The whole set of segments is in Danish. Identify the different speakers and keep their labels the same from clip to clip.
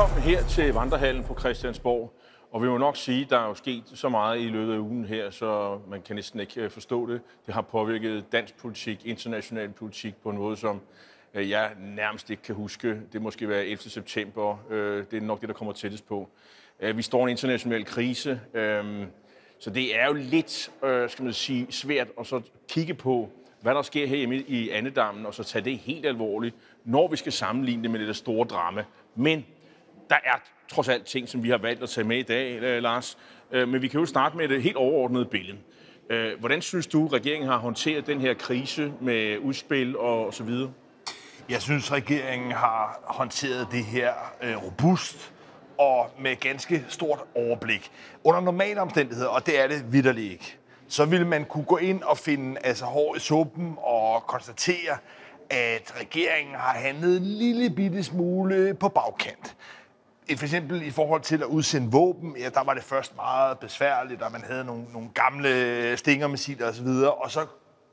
Speaker 1: Velkommen her til Vandrehallen på Christiansborg. Og vi må nok sige, at der er jo sket så meget i løbet af ugen her, så man kan næsten ikke øh, forstå det. Det har påvirket dansk politik, international politik på en måde, som øh, jeg nærmest ikke kan huske. Det måske være 11. september. Øh, det er nok det, der kommer tættest på. Vi står i en international krise, så det er jo lidt skal man sige, svært at så kigge på, hvad der sker her i Andedammen, og så tage det helt alvorligt, når vi skal sammenligne det med det der store drama. Men der er trods alt ting, som vi har valgt at tage med i dag, øh, Lars. Øh, men vi kan jo starte med det helt overordnede billede. Øh, hvordan synes du, regeringen har håndteret den her krise med udspil og så videre?
Speaker 2: Jeg synes, regeringen har håndteret det her robust og med ganske stort overblik. Under normale omstændigheder, og det er det vidderligt ikke, så ville man kunne gå ind og finde altså, hår i suppen og konstatere, at regeringen har handlet en lille bitte smule på bagkant. For eksempel i forhold til at udsende våben, ja, der var det først meget besværligt, og man havde nogle, nogle gamle stingermissiler osv., og så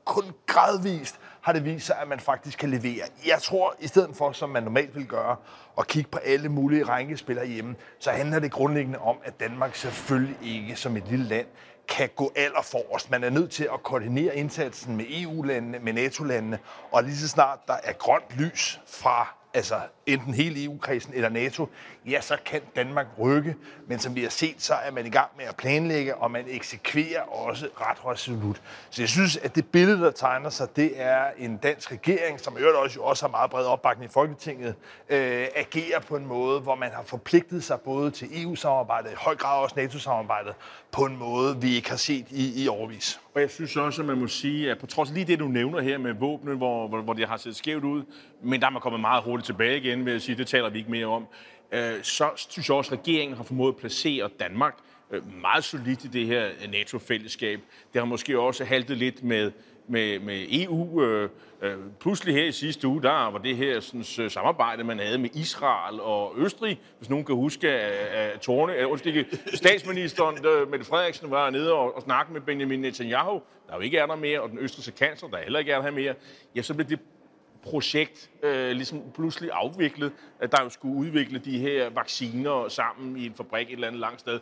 Speaker 2: kun gradvist har det vist sig, at man faktisk kan levere. Jeg tror, i stedet for, som man normalt vil gøre, at kigge på alle mulige rænkespillere hjemme, så handler det grundlæggende om, at Danmark selvfølgelig ikke som et lille land kan gå aller forrest. Man er nødt til at koordinere indsatsen med EU-landene, med NATO-landene, og lige så snart der er grønt lys fra altså enten hele EU-kredsen eller NATO, ja, så kan Danmark rykke. Men som vi har set, så er man i gang med at planlægge, og man eksekverer også ret resolut. Så jeg synes, at det billede, der tegner sig, det er en dansk regering, som i øvrigt også, også har meget bred opbakning i Folketinget, øh, agerer på en måde, hvor man har forpligtet sig både til EU-samarbejdet, i høj grad også NATO-samarbejdet, på en måde, vi ikke har set i, i årvis.
Speaker 1: Og jeg synes også, at man må sige, at på trods af lige det, du nævner her med våbnet, hvor, hvor, hvor det har set skævt ud, men der er man kommet meget hurtigt tilbage igen, igen ved at sige, det taler vi ikke mere om, øh, så synes jeg også, at regeringen har formået at placere Danmark øh, meget solidt i det her øh, NATO-fællesskab. Det har måske også haltet lidt med, med, med EU. Øh, øh, pludselig her i sidste uge, der var det her sådan, samarbejde, man havde med Israel og Østrig. Hvis nogen kan huske, at, at Torne, øh, undskyld, statsministeren, der, Mette Frederiksen, var nede og, og snakke med Benjamin Netanyahu, der jo ikke er der mere, og den østrigske kansler, der heller ikke er der mere. Ja, så blev det projekt øh, ligesom pludselig afviklet, at der jo skulle udvikle de her vacciner sammen i en fabrik et eller andet langt sted.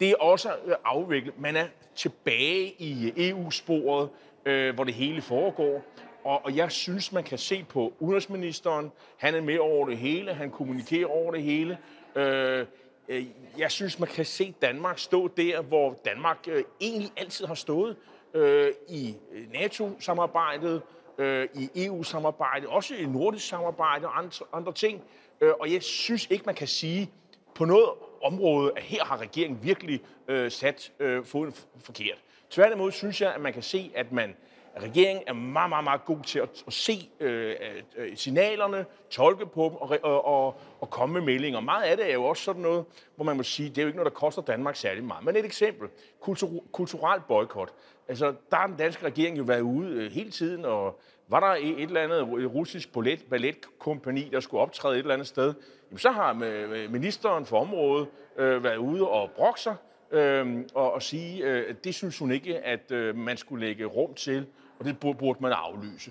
Speaker 1: Det er også afviklet. Man er tilbage i EU-sporet øh, hvor det hele foregår. Og, og jeg synes, man kan se på udenrigsministeren. Han er med over det hele. Han kommunikerer over det hele. Øh, øh, jeg synes, man kan se Danmark stå der, hvor Danmark øh, egentlig altid har stået øh, i NATO-samarbejdet, øh, i EU-samarbejdet, også i nordisk samarbejde og andre, andre ting. Øh, og jeg synes ikke, man kan sige på noget område, at her har regeringen virkelig øh, sat øh, foden forkert. Tværtimod synes jeg, at man kan se, at man øh, regeringen er meget, meget, meget god til at, at se øh, øh, signalerne, tolke på dem og, og, og, og komme med meldinger. Meget af det er jo også sådan noget, hvor man må sige, det er jo ikke noget, der koster Danmark særlig meget. Men et eksempel. Kultur, kulturel boykot. Altså, der har den danske regering jo været ude øh, hele tiden, og var der et, et eller andet russisk ballet, balletkompani, der skulle optræde et eller andet sted, jamen, så har øh, ministeren for området øh, været ude og brokser, øh, og, og sige, øh, det synes hun ikke, at øh, man skulle lægge rum til, og det burde man aflyse.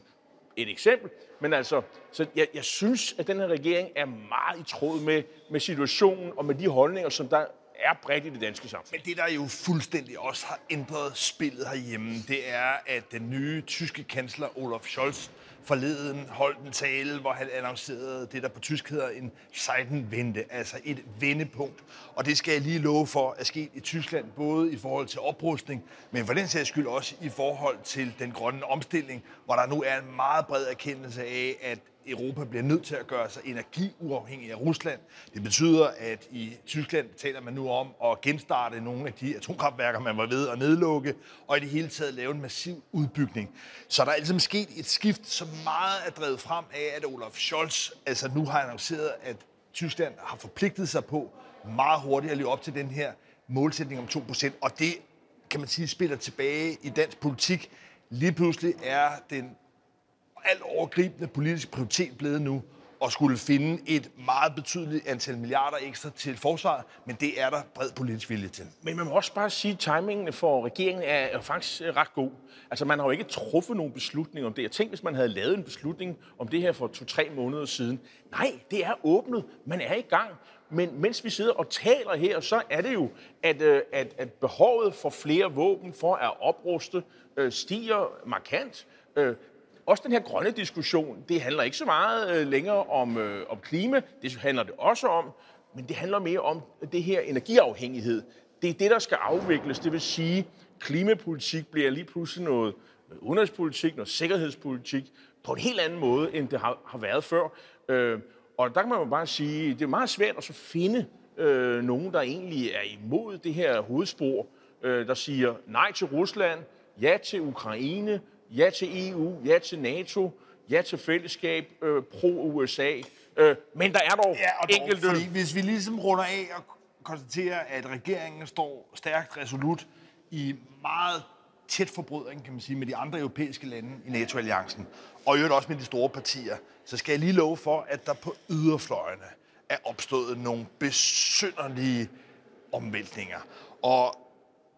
Speaker 1: Et eksempel, men altså, så jeg, jeg synes, at den her regering er meget i tråd med, med situationen og med de holdninger, som der er bredt i det danske samfund.
Speaker 2: Men det, der jo fuldstændig også har ændret spillet herhjemme, det er, at den nye tyske kansler Olaf Scholz forleden holdt en tale, hvor han annoncerede det, der på tysk hedder en Seitenwende, altså et vendepunkt. Og det skal jeg lige love for at ske i Tyskland, både i forhold til oprustning, men for den sags skyld også i forhold til den grønne omstilling, hvor der nu er en meget bred erkendelse af, at Europa bliver nødt til at gøre sig energiuafhængig af Rusland. Det betyder, at i Tyskland taler man nu om at genstarte nogle af de atomkraftværker, man var ved at nedlukke, og i det hele taget lave en massiv udbygning. Så der er altså sket et skift, som meget er drevet frem af, at Olaf Scholz altså nu har annonceret, at Tyskland har forpligtet sig på meget hurtigt at leve op til den her målsætning om 2%, og det kan man sige spiller tilbage i dansk politik. Lige pludselig er den alt overgribende politisk prioritet blevet nu at skulle finde et meget betydeligt antal milliarder ekstra til forsvaret, men det er der bred politisk vilje til.
Speaker 1: Men man må også bare sige, at timingen for regeringen er, faktisk øh, ret god. Altså, man har jo ikke truffet nogen beslutning om det. Jeg tænkte, hvis man havde lavet en beslutning om det her for to-tre måneder siden. Nej, det er åbnet. Man er i gang. Men mens vi sidder og taler her, så er det jo, at, øh, at, at behovet for flere våben for at opruste øh, stiger markant. Også den her grønne diskussion, det handler ikke så meget øh, længere om, øh, om klima, det handler det også om, men det handler mere om det her energiafhængighed. Det er det, der skal afvikles. Det vil sige, klimapolitik bliver lige pludselig noget øh, udenrigspolitik, noget sikkerhedspolitik, på en helt anden måde, end det har, har været før. Øh, og der kan man jo bare sige, det er meget svært at så finde øh, nogen, der egentlig er imod det her hovedspor, øh, der siger nej til Rusland, ja til Ukraine, ja til EU, ja til NATO, ja til fællesskab, øh, pro-USA. Øh, men der er dog,
Speaker 2: Ja, og dog,
Speaker 1: enkelte...
Speaker 2: fordi hvis vi ligesom runder af og konstaterer, at regeringen står stærkt resolut i meget tæt forbrydning, kan man sige, med de andre europæiske lande i NATO-alliancen, og i øvrigt også med de store partier, så skal jeg lige love for, at der på yderfløjene er opstået nogle besynderlige omvæltninger. Og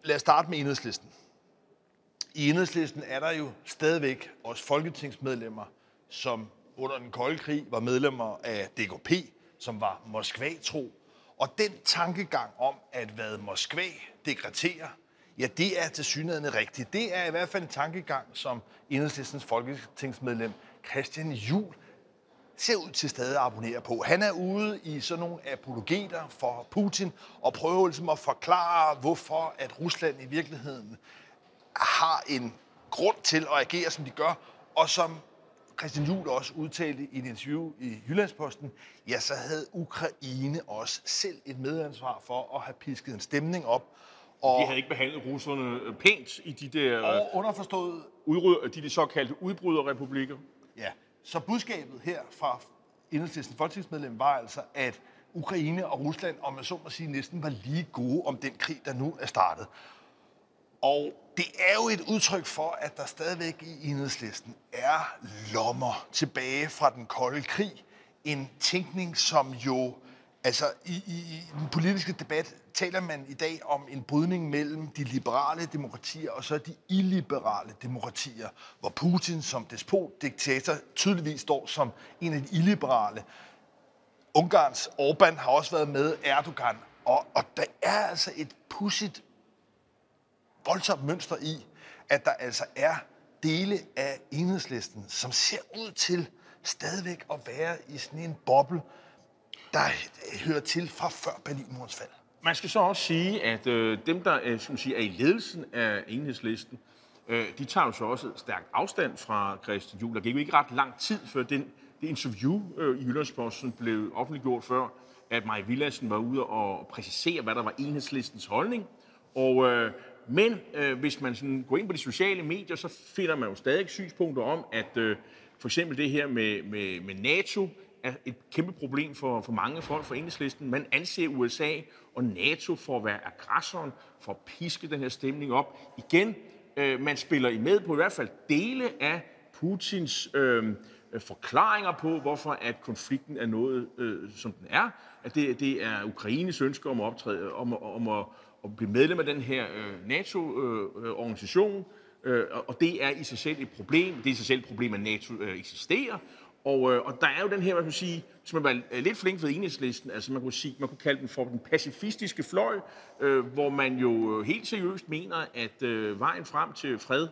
Speaker 2: lad os starte med enhedslisten. I enhedslisten er der jo stadigvæk også folketingsmedlemmer, som under den kolde krig var medlemmer af DKP, som var Moskva-tro. Og den tankegang om, at hvad Moskva dekreterer, ja, det er til synligheden rigtigt. Det er i hvert fald en tankegang, som enhedslistens folketingsmedlem Christian Juhl ser ud til stadig at abonnere på. Han er ude i sådan nogle apologeter for Putin og prøver ligesom at forklare, hvorfor at Rusland i virkeligheden har en grund til at agere, som de gør, og som Christian Juhl også udtalte i et interview i Jyllandsposten, ja, så havde Ukraine også selv et medansvar for at have pisket en stemning op. Og,
Speaker 1: De havde ikke behandlet russerne pænt i de der,
Speaker 2: og underforstået,
Speaker 1: udryd, de der såkaldte udbryderrepublikker.
Speaker 2: ja. Så budskabet her fra enhedslisten folketingsmedlem var altså, at Ukraine og Rusland, om man så må sige, næsten var lige gode om den krig, der nu er startet. Og det er jo et udtryk for, at der stadigvæk i enhedslisten er lommer tilbage fra den kolde krig. En tænkning, som jo, altså i, i, i den politiske debat taler man i dag om en brydning mellem de liberale demokratier og så de illiberale demokratier, hvor Putin som despot, diktator, tydeligvis står som en af de illiberale. Ungarns Orbán har også været med, Erdogan. Og, og der er altså et pudsigt voldsomt mønster i, at der altså er dele af enhedslisten, som ser ud til stadigvæk at være i sådan en boble, der hører til fra før Berlinmurens fald.
Speaker 1: Man skal så også sige, at øh, dem, der øh, som siger, er i ledelsen af enhedslisten, øh, de tager jo så også stærkt afstand fra Christian Juhl. Der gik jo ikke ret lang tid, før den, det interview øh, i Jyllandsposten blev offentliggjort før, at Maja Villadsen var ude og præcisere, hvad der var enhedslistens holdning. Og, øh, men øh, hvis man sådan går ind på de sociale medier, så finder man jo stadig synspunkter om, at øh, for eksempel det her med, med, med NATO er et kæmpe problem for, for mange folk fra enhedslisten. Man anser USA og NATO for at være aggressoren, for at piske den her stemning op. Igen, øh, man spiller i med på i hvert fald dele af Putins øh, forklaringer på, hvorfor at konflikten er noget, øh, som den er. At det, det er Ukraines ønske om at, optræde, om, om at, at blive medlem af den her øh, NATO-organisation. Øh, øh, øh, og og det er i sig selv et problem. Det er i sig selv et problem, at NATO øh, eksisterer. Og, øh, og der er jo den her, man kan sige, hvis man var lidt flink ved enhedslisten, altså man kunne, sige, man kunne kalde den for den pacifistiske fløj, øh, hvor man jo øh, helt seriøst mener, at øh, vejen frem til fred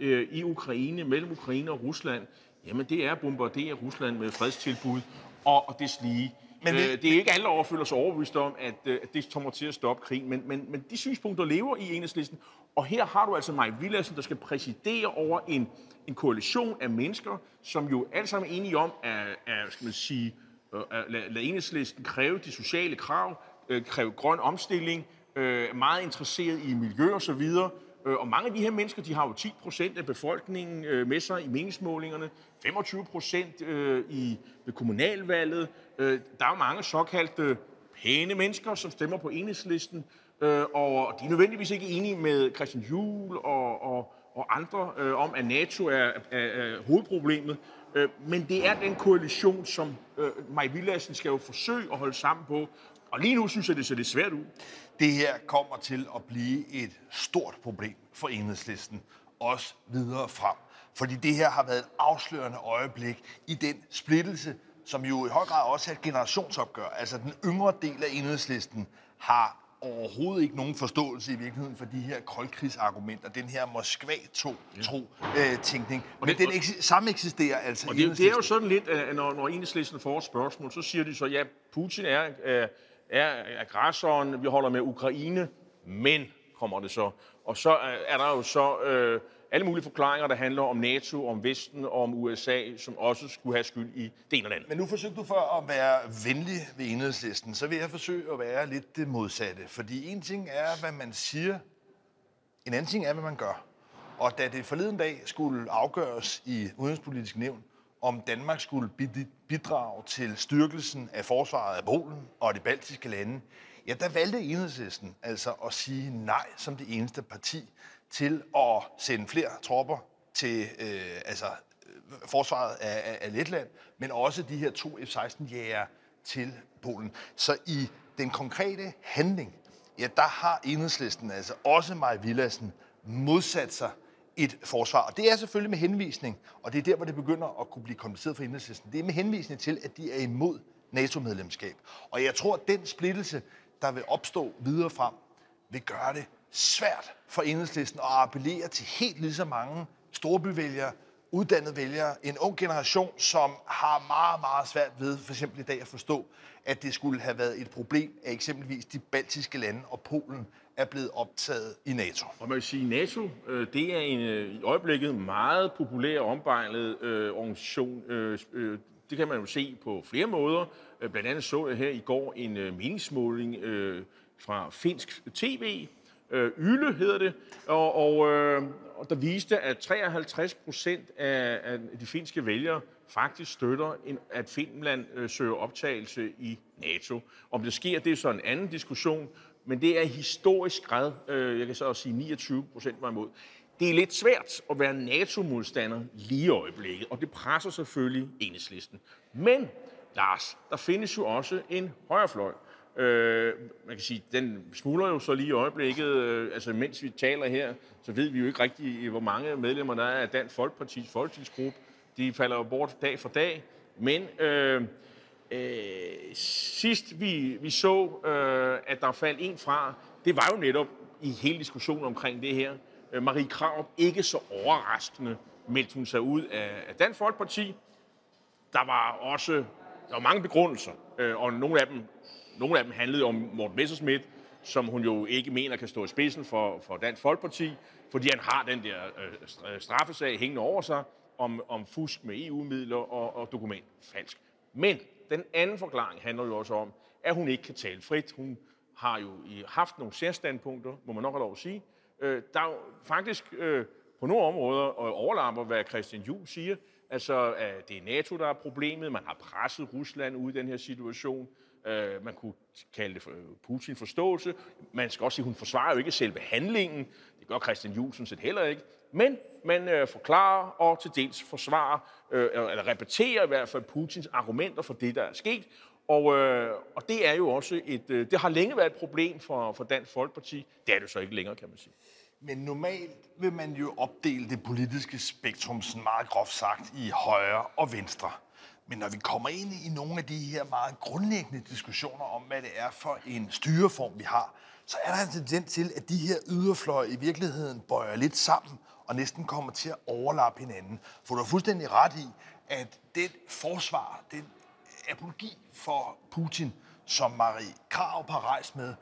Speaker 1: øh, i Ukraine, mellem Ukraine og Rusland, jamen det er at bombardere Rusland med fredstilbud og, og deslige.
Speaker 2: Men
Speaker 1: Men
Speaker 2: det-
Speaker 1: øh, det er ikke alle, der føler sig overbevist om, at, øh, at det kommer til at stoppe krigen, men, men, men de synspunkter lever i enhedslisten. Og her har du altså Maj Villadsen, der skal præsidere over en, en koalition af mennesker, som jo alle sammen er enige om, at, at skal man sige, øh, at lade, lade enhedslisten kræve de sociale krav, øh, kræve grøn omstilling, øh, meget interesseret i miljø og så videre. Øh, Og mange af de her mennesker, de har jo 10 procent af befolkningen øh, med sig i meningsmålingerne, 25 procent øh, i ved kommunalvalget. Øh, Der er jo mange såkaldte pæne mennesker, som stemmer på enhedslisten, øh, og de er nødvendigvis ikke enige med Christian Juhl og, og, og andre øh, om, at NATO er, er, er hovedproblemet. Øh, men det er den koalition, som øh, Maj Villadsen skal jo forsøge at holde sammen på. Og lige nu synes jeg, det ser lidt svært ud.
Speaker 2: Det her kommer til at blive et stort problem for enhedslisten, også videre frem. Fordi det her har været et afslørende øjeblik i den splittelse, som jo i høj grad også er et generationsopgør. Altså den yngre del af enhedslisten har overhovedet ikke nogen forståelse i virkeligheden for de her koldkrigsargumenter, den her Moskva-tro-tænkning. Ja. Men det, den eks- samme eksisterer altså
Speaker 1: Og det, det er jo sådan lidt, at når, når enhedslisten får et spørgsmål, så siger de så, ja, Putin er, er, er aggressoren, vi holder med Ukraine, men kommer det så. Og så er der jo så øh, alle mulige forklaringer, der handler om NATO, om Vesten og om USA, som også skulle have skyld i det ene eller andet.
Speaker 2: Men nu forsøgte du for at være venlig ved enhedslisten, så vil jeg forsøge at være lidt det modsatte. Fordi en ting er, hvad man siger, en anden ting er, hvad man gør. Og da det forleden dag skulle afgøres i Udenrigspolitisk Nævn, om Danmark skulle bidrage til styrkelsen af forsvaret af Polen og de baltiske lande, ja, der valgte enhedslisten altså at sige nej som det eneste parti til at sende flere tropper til øh, altså, øh, forsvaret af, af, af Letland, men også de her to F-16-jæger til Polen. Så i den konkrete handling, ja, der har enhedslisten, altså også Maja Villassen, modsat sig et forsvar. Og det er selvfølgelig med henvisning, og det er der, hvor det begynder at kunne blive kompliceret for enhedslisten. Det er med henvisning til, at de er imod NATO-medlemskab. Og jeg tror, at den splittelse, der vil opstå videre frem, vil gøre det svært for enhedslisten at appellere til helt lige så mange storbyvælgere, uddannede vælgere, en ung generation, som har meget, meget svært ved for eksempel i dag at forstå, at det skulle have været et problem, at eksempelvis de baltiske lande og Polen er blevet optaget i NATO.
Speaker 1: Og man vil sige, NATO, øh, det er en øh, i øjeblikket meget populær og ombejlet øh, organisation. Øh, det kan man jo se på flere måder. blandt andet så jeg her i går en meningsmåling fra finsk tv, øh, Yle hedder det, og, og, øh, og der viste, at 53 procent af, af de finske vælgere faktisk støtter, en, at Finland øh, søger optagelse i NATO. Om det sker, det er så en anden diskussion, men det er historisk grad. Øh, jeg kan så også sige, 29 procent var imod. Det er lidt svært at være NATO-modstander lige i øjeblikket, og det presser selvfølgelig enhedslisten. Men, Lars, der findes jo også en højrefløj. Øh, man kan sige, den smuldrer jo så lige i øjeblikket. Øh, altså, mens vi taler her, så ved vi jo ikke rigtig, hvor mange medlemmer der er af Dansk Folkeparti's folketingsgruppe. De falder jo bort dag for dag. Men øh, øh, sidst vi, vi så, øh, at der faldt en fra, det var jo netop i hele diskussionen omkring det her. Øh, Marie Krav, ikke så overraskende, meldte hun sig ud af, af Dansk Folkeparti. Der var også der var mange begrundelser, øh, og nogle af dem nogle af dem handlede om Morten Messerschmidt, som hun jo ikke mener kan stå i spidsen for, for Dansk Folkeparti, fordi han har den der øh, straffesag hængende over sig om, om fusk med EU-midler og, og dokumentfalsk. Men den anden forklaring handler jo også om, at hun ikke kan tale frit. Hun har jo haft nogle særstandpunkter, må man nok have lov at sige. Øh, der er jo faktisk øh, på nogle områder og overlapper, hvad Christian Juhl siger. Altså, øh, det er NATO, der er problemet. Man har presset Rusland ud i den her situation. Øh, man kunne kalde det for øh, Putin-forståelse. Man skal også sige, at hun forsvarer jo ikke selve handlingen. Det gør Christian Juhl set heller ikke. Men man øh, forklarer og til dels forsvarer, øh, eller repeterer i hvert fald Putins argumenter for det, der er sket. Og, øh, og det er jo også et, øh, det har længe været et problem for, for Dansk Folkeparti. Det er det så ikke længere, kan man sige.
Speaker 2: Men normalt vil man jo opdele det politiske spektrum, sådan meget groft sagt, i højre og venstre. Men når vi kommer ind i nogle af de her meget grundlæggende diskussioner om, hvad det er for en styreform, vi har, så er der en tendens til, at de her yderfløje i virkeligheden bøjer lidt sammen og næsten kommer til at overlappe hinanden. For du har fuldstændig ret i, at den forsvar, den apologi for Putin, som Marie Krav har rejst med,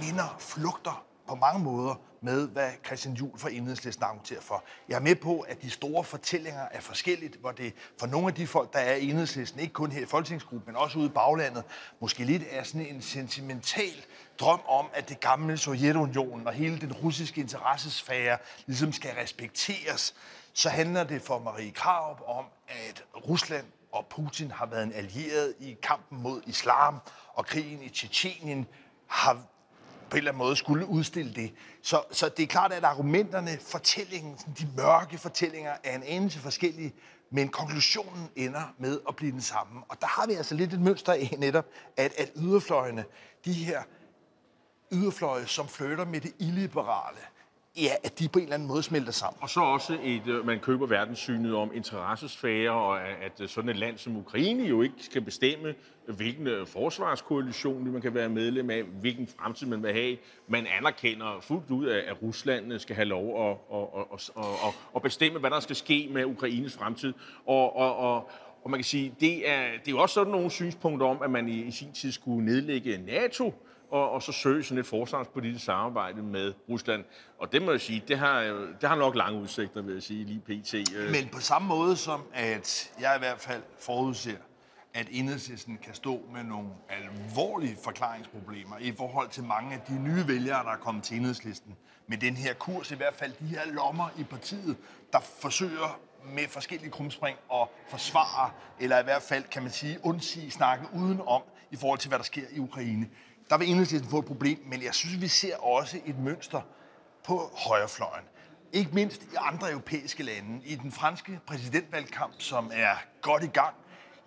Speaker 2: minder flugter på mange måder med, hvad Christian Juhl fra Enhedslisten argumenterer for. Jeg er med på, at de store fortællinger er forskelligt, hvor det for nogle af de folk, der er i Enhedslisten, ikke kun her i Folketingsgruppen, men også ude i baglandet, måske lidt er sådan en sentimental drøm om, at det gamle Sovjetunionen og hele den russiske interessesfære ligesom skal respekteres, så handler det for Marie Krav om, at Rusland og Putin har været en allieret i kampen mod islam, og krigen i Tjetjenien har på en eller anden måde skulle udstille det. Så, så det er klart, at argumenterne, fortællingen, de mørke fortællinger, er en anelse forskellige, men konklusionen ender med at blive den samme. Og der har vi altså lidt et mønster af netop, at, at yderfløjene, de her yderfløje, som flytter med det illiberale, ja, at de på en eller anden måde smelter sammen.
Speaker 1: Og så også, et, øh, man køber verdenssynet om interessesfære, og at at øh, sådan et land som Ukraine jo ikke skal bestemme, hvilken øh, forsvarskoalition man kan være medlem af, hvilken fremtid man vil have. Man anerkender fuldt ud, at Rusland skal have lov at, at, at, at, at bestemme, hvad der skal ske med Ukraines fremtid. Og, og, og, og man kan sige, det er, det er jo også sådan nogle synspunkter om, at man i, i sin tid skulle nedlægge NATO, og, og så søge sådan et forsvarspolitisk samarbejde med Rusland. Og det må jeg sige, det har, det har nok lange udsigter, vil jeg sige, lige pt. Øh.
Speaker 2: Men på samme måde som, at jeg i hvert fald forudser, at enhedslisten kan stå med nogle alvorlige forklaringsproblemer i forhold til mange af de nye vælgere, der er kommet til enhedslisten. Med den her kurs, i hvert fald de her lommer i partiet, der forsøger med forskellige krumspring at forsvare, eller i hvert fald, kan man sige, undsige snakken udenom i forhold til, hvad der sker i Ukraine. Der vil enhedslisten få et problem, men jeg synes, vi ser også et mønster på højrefløjen. Ikke mindst i andre europæiske lande. I den franske præsidentvalgkamp, som er godt i gang,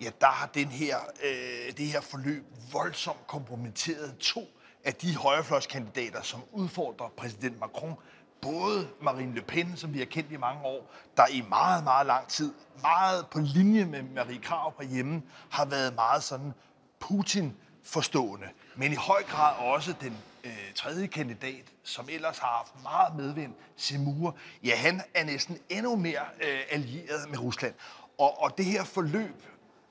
Speaker 2: ja, der har den her, øh, det her forløb voldsomt kompromitteret to af de højrefløjskandidater, som udfordrer præsident Macron. Både Marine Le Pen, som vi har kendt i mange år, der i meget, meget lang tid, meget på linje med Marie Krav herhjemme, har været meget sådan Putin forstående, Men i høj grad også den øh, tredje kandidat, som ellers har haft meget medvind, Semur, ja, han er næsten endnu mere øh, allieret med Rusland. Og, og det her forløb,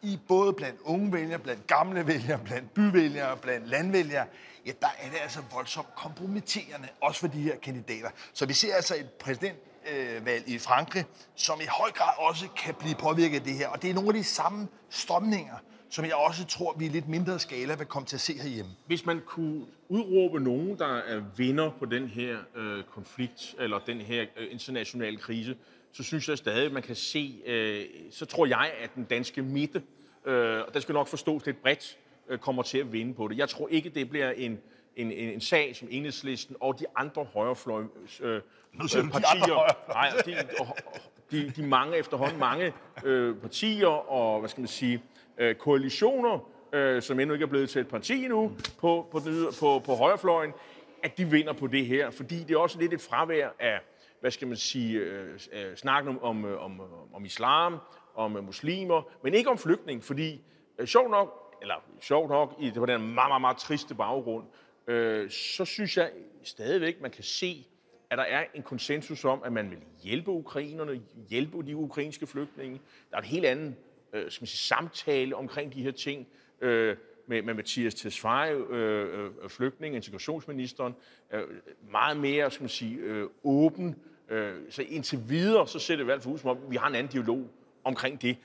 Speaker 2: i både blandt unge vælgere, blandt gamle vælgere, blandt byvælgere, blandt landvælgere, ja, der er det altså voldsomt kompromitterende, også for de her kandidater. Så vi ser altså et præsidentvalg øh, i Frankrig, som i høj grad også kan blive påvirket af det her. Og det er nogle af de samme strømninger, som jeg også tror, vi i lidt mindre skala vil komme til at se herhjemme.
Speaker 1: Hvis man kunne udråbe nogen, der er vinder på den her øh, konflikt, eller den her øh, internationale krise, så synes jeg stadig, at man kan se, øh, så tror jeg, at den danske midte, øh, og den skal nok forstås lidt bredt, øh, kommer til at vinde på det. Jeg tror ikke, det bliver en, en, en, en sag som Enhedslisten og de andre højrefløj øh,
Speaker 2: Nu siger du de andre
Speaker 1: partier. Nej, de, de, de mange efterhånden mange øh, partier og, hvad skal man sige, øh, koalitioner, øh, som endnu ikke er blevet til et parti endnu, på, på, den, på, på højrefløjen, at de vinder på det her. Fordi det er også lidt et fravær af, hvad skal man sige, øh, øh, snakken om, om, øh, om, øh, om islam, om øh, muslimer, men ikke om flygtning, fordi øh, sjovt nok, eller sjovt nok, i det var den meget, meget, meget triste baggrund, øh, så synes jeg stadigvæk, man kan se, at der er en konsensus om, at man vil hjælpe ukrainerne, hjælpe de ukrainske flygtninge. Der er et helt andet øh, skal man sige, samtale omkring de her ting øh, med, med Mathias Tesfaye, øh, øh, flygtning, integrationsministeren, øh, meget mere skal man sige, øh, åben. Øh, så indtil videre, så ser det i hvert fald ud som om, vi har en anden dialog omkring det.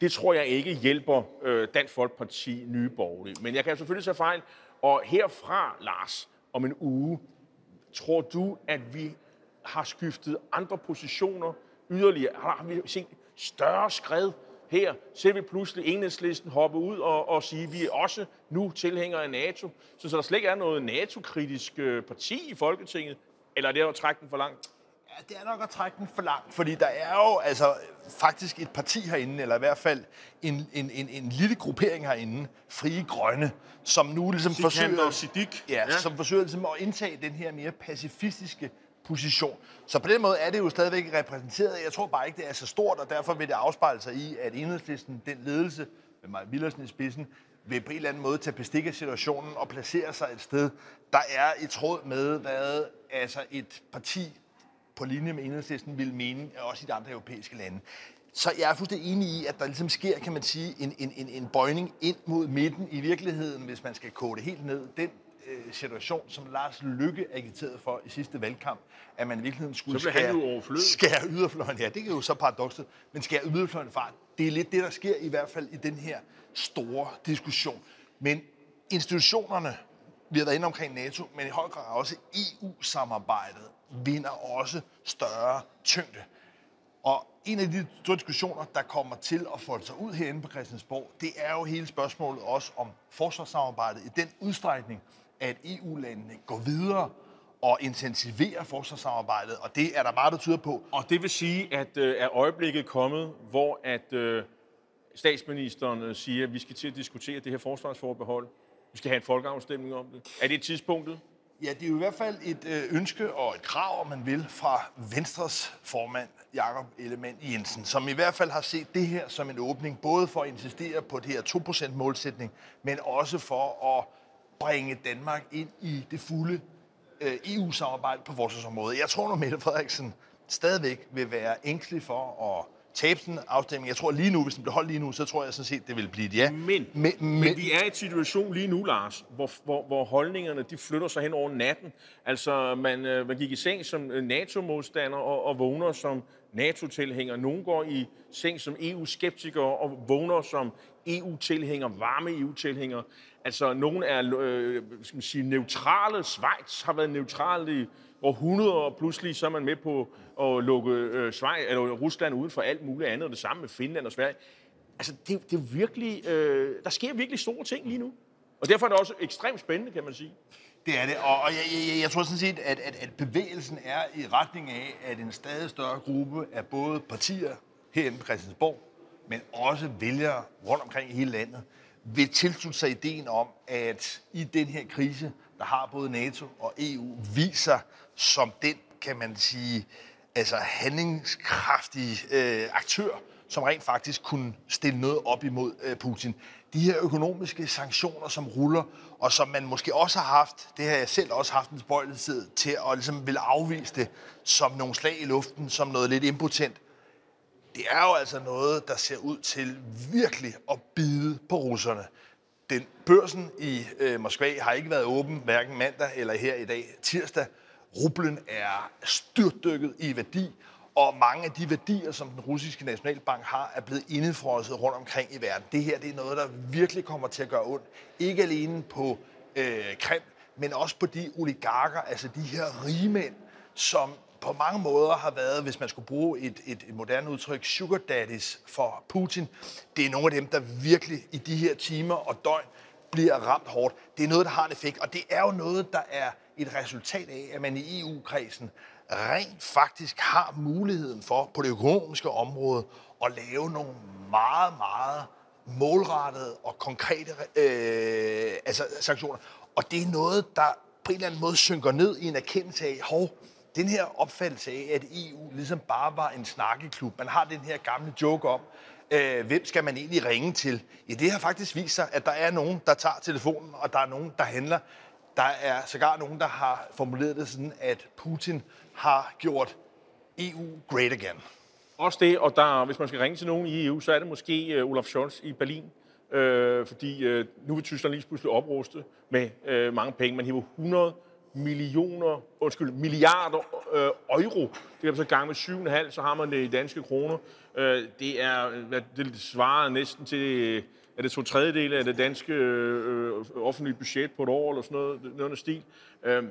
Speaker 1: Det tror jeg ikke hjælper øh, Dansk Folkeparti nye borgerlige. Men jeg kan selvfølgelig tage fejl. Og herfra, Lars, om en uge, Tror du, at vi har skiftet andre positioner yderligere? Har vi set større skred her? Ser vi pludselig enhedslisten hoppe ud og, og sige, at vi er også nu tilhængere af NATO? Så, så der slet ikke er noget NATO-kritisk øh, parti i Folketinget? Eller er det at trække den for langt?
Speaker 2: Ja, det er nok at trække den for langt, fordi der er jo altså faktisk et parti herinde, eller i hvert fald en, en, en, en lille gruppering herinde, Frie Grønne, som nu ligesom forsøger,
Speaker 1: Siddiq.
Speaker 2: ja, ja. som forsøger ligesom at indtage den her mere pacifistiske position. Så på den måde er det jo stadigvæk repræsenteret. Jeg tror bare ikke, det er så stort, og derfor vil det afspejle sig i, at enhedslisten, den ledelse med Maja Villersen i spidsen, vil på en eller anden måde tage bestik af situationen og placere sig et sted, der er i tråd med, hvad altså et parti på linje med enhedslisten vil mene, også i de andre europæiske lande. Så jeg er fuldstændig enig i, at der ligesom sker, kan man sige, en, en, en, en bøjning ind mod midten i virkeligheden, hvis man skal kode det helt ned. Den øh, situation, som Lars Lykke agiterede for i sidste valgkamp, at man i virkeligheden skulle
Speaker 1: Så overflødig.
Speaker 2: skære yderfløjen. Ja, det er jo så paradokset, men skære yderfløjen fra. Det er lidt det, der sker i hvert fald i den her store diskussion. Men institutionerne, vi har været inde omkring NATO, men i høj grad også EU-samarbejdet, vinder også større tyngde. Og en af de store diskussioner, der kommer til at folde sig ud herinde på Christiansborg, det er jo hele spørgsmålet også om forsvarssamarbejdet i den udstrækning, at EU-landene går videre og intensiverer forsvarssamarbejdet, og det er der meget, der tyder på.
Speaker 1: Og det vil sige, at øh, er øjeblikket kommet, hvor at øh, statsministeren øh, siger, at vi skal til at diskutere det her forsvarsforbehold. Vi skal have en folkeafstemning om det. Er det tidspunktet?
Speaker 2: Ja, det er jo i hvert fald et øh, ønske og et krav, om man vil, fra Venstres formand, Jakob Ellemann Jensen, som i hvert fald har set det her som en åbning, både for at insistere på det her 2% målsætning, men også for at bringe Danmark ind i det fulde øh, EU-samarbejde på forsvarsområdet. Jeg tror, at Mette Frederiksen stadigvæk vil være ængstelig for at tabe sådan en afstemning. Jeg tror lige nu, hvis den bliver holdt lige nu, så tror jeg sådan set, det vil blive et ja.
Speaker 1: Men, men, men vi er i et situation lige nu, Lars, hvor, hvor, hvor holdningerne de flytter sig hen over natten. Altså, man, øh, man gik i seng som øh, NATO-modstander og, og vågner som NATO-tilhænger. Nogle går i seng som EU-skeptikere og vågner som EU-tilhænger, varme EU-tilhængere. Altså, nogle er øh, skal man sige, neutrale. Schweiz har været neutrale i århundreder, og pludselig så er man med på at lukke øh, Schweiz, eller Rusland uden for alt muligt andet, og det samme med Finland og Sverige. Altså, det, det er virkelig, øh, der sker virkelig store ting lige nu. Og derfor er det også ekstremt spændende, kan man sige.
Speaker 2: Det er det, og jeg, jeg, jeg tror sådan set, at, at, at bevægelsen er i retning af, at en stadig større gruppe af både partier herinde på Christiansborg, men også vælgere rundt omkring i hele landet, vil tilslutte sig ideen om, at i den her krise, der har både NATO og EU, viser som den, kan man sige, altså handlingskraftige øh, aktør, som rent faktisk kunne stille noget op imod øh, Putin. De her økonomiske sanktioner, som ruller, og som man måske også har haft, det har jeg selv også haft en spøjlighed til at ligesom vil afvise det som nogle slag i luften, som noget lidt impotent. Det er jo altså noget, der ser ud til virkelig at bide på russerne. Den børsen i øh, Moskva har ikke været åben hverken mandag eller her i dag tirsdag. Rublen er styrtdykket i værdi, og mange af de værdier, som den russiske nationalbank har, er blevet indefrosset rundt omkring i verden. Det her det er noget, der virkelig kommer til at gøre ondt. Ikke alene på øh, Krim, men også på de oligarker, altså de her rige mænd, som på mange måder har været, hvis man skulle bruge et, et, et moderne udtryk, sugar daddies for Putin. Det er nogle af dem, der virkelig i de her timer og døgn bliver ramt hårdt. Det er noget, der har en effekt, og det er jo noget, der er et resultat af, at man i EU-kredsen rent faktisk har muligheden for på det økonomiske område at lave nogle meget, meget målrettede og konkrete øh, altså sanktioner. Og det er noget, der på en eller anden måde synker ned i en erkendelse af, hov, den her opfattelse af, at EU ligesom bare var en snakkeklub. Man har den her gamle joke om, øh, hvem skal man egentlig ringe til? Ja, det har faktisk vist sig, at der er nogen, der tager telefonen, og der er nogen, der handler. Der er sågar nogen, der har formuleret det sådan, at Putin har gjort EU great again.
Speaker 1: Også det, og der, hvis man skal ringe til nogen i EU, så er det måske øh, Olaf Scholz i Berlin. Øh, fordi øh, nu vil Tyskland lige pludselig opruste med øh, mange penge. Man hiver 100 millioner, undskyld, milliarder øh, euro. Det er så gang med 7,5, så har man det i danske kroner. Øh, det er, det svarer næsten til, er det to tredjedele af det danske øh, offentlige budget på et år, eller sådan noget, noget af stil. Øh,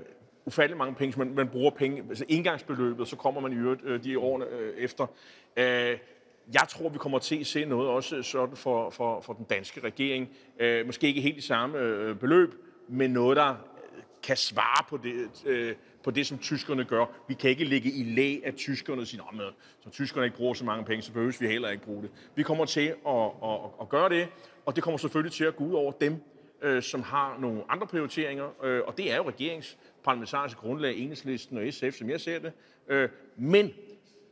Speaker 1: ufattelig mange penge, man, man bruger penge, altså indgangsbeløbet, så kommer man i øvrigt øh, de årene øh, efter. Øh, jeg tror, vi kommer til at se noget også sådan for, for, for den danske regering. Øh, måske ikke helt det samme øh, beløb, men noget, der kan svare på det, øh, på det, som tyskerne gør. Vi kan ikke ligge i læ af tyskerne og sige, at så tyskerne ikke bruger så mange penge, så behøver vi heller ikke bruge det. Vi kommer til at, at, at gøre det, og det kommer selvfølgelig til at gå ud over dem, øh, som har nogle andre prioriteringer, øh, og det er jo regerings parlamentariske grundlag, enhedslisten og SF, som jeg ser det. Øh, men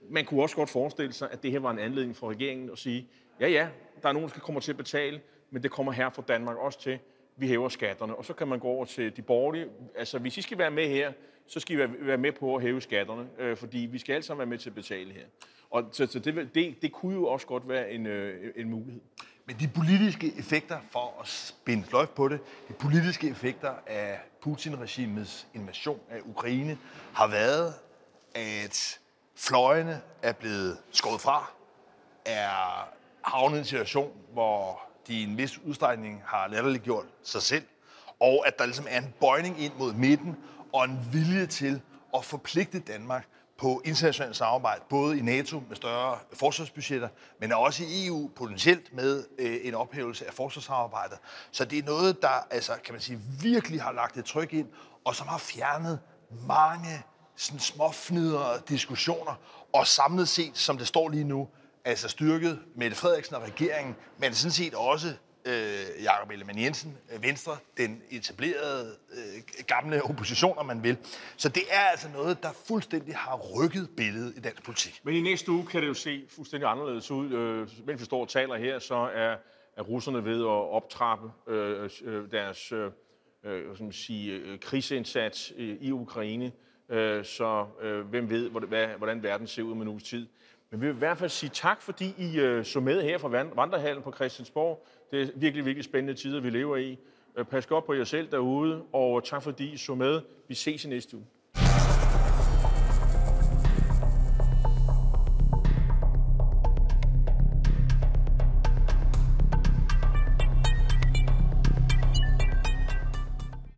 Speaker 1: man kunne også godt forestille sig, at det her var en anledning for regeringen at sige, ja ja, der er nogen, der kommer til at betale, men det kommer her fra Danmark også til vi hæver skatterne. Og så kan man gå over til de borgerlige. Altså, hvis I skal være med her, så skal I være med på at hæve skatterne, øh, fordi vi skal alle sammen være med til at betale her. Og så, så det, det, det kunne jo også godt være en, øh, en mulighed.
Speaker 2: Men de politiske effekter, for at spænde fløjt på det, de politiske effekter af Putin-regimets invasion af Ukraine, har været, at fløjene er blevet skåret fra, er havnet i en situation, hvor de i en vis udstrækning har latterliggjort sig selv, og at der ligesom er en bøjning ind mod midten, og en vilje til at forpligte Danmark på internationalt samarbejde, både i NATO med større forsvarsbudgetter, men også i EU potentielt med øh, en ophævelse af forsvarssamarbejdet. Så det er noget, der altså, kan man sige, virkelig har lagt et tryk ind, og som har fjernet mange sådan småfnidere diskussioner, og samlet set, som det står lige nu, altså styrket Mette Frederiksen og regeringen, men sådan set også øh, Jakob Ellemann Jensen, øh, Venstre, den etablerede øh, gamle opposition, om man vil. Så det er altså noget, der fuldstændig har rykket billedet i dansk politik.
Speaker 1: Men i næste uge kan det jo se fuldstændig anderledes ud. Øh, mens vi står og taler her, så er, er russerne ved at optrappe øh, øh deres øh, øh sådan sige, krigsindsats i, i Ukraine. Øh, så øh, hvem ved, hvordan verden ser ud om en uges tid. Men vi vil i hvert fald sige tak, fordi I øh, så med her fra Vandrehallen på Christiansborg. Det er virkelig, virkelig spændende tider, vi lever i. Øh, pas godt på jer selv derude, og tak fordi I så med. Vi ses i næste uge.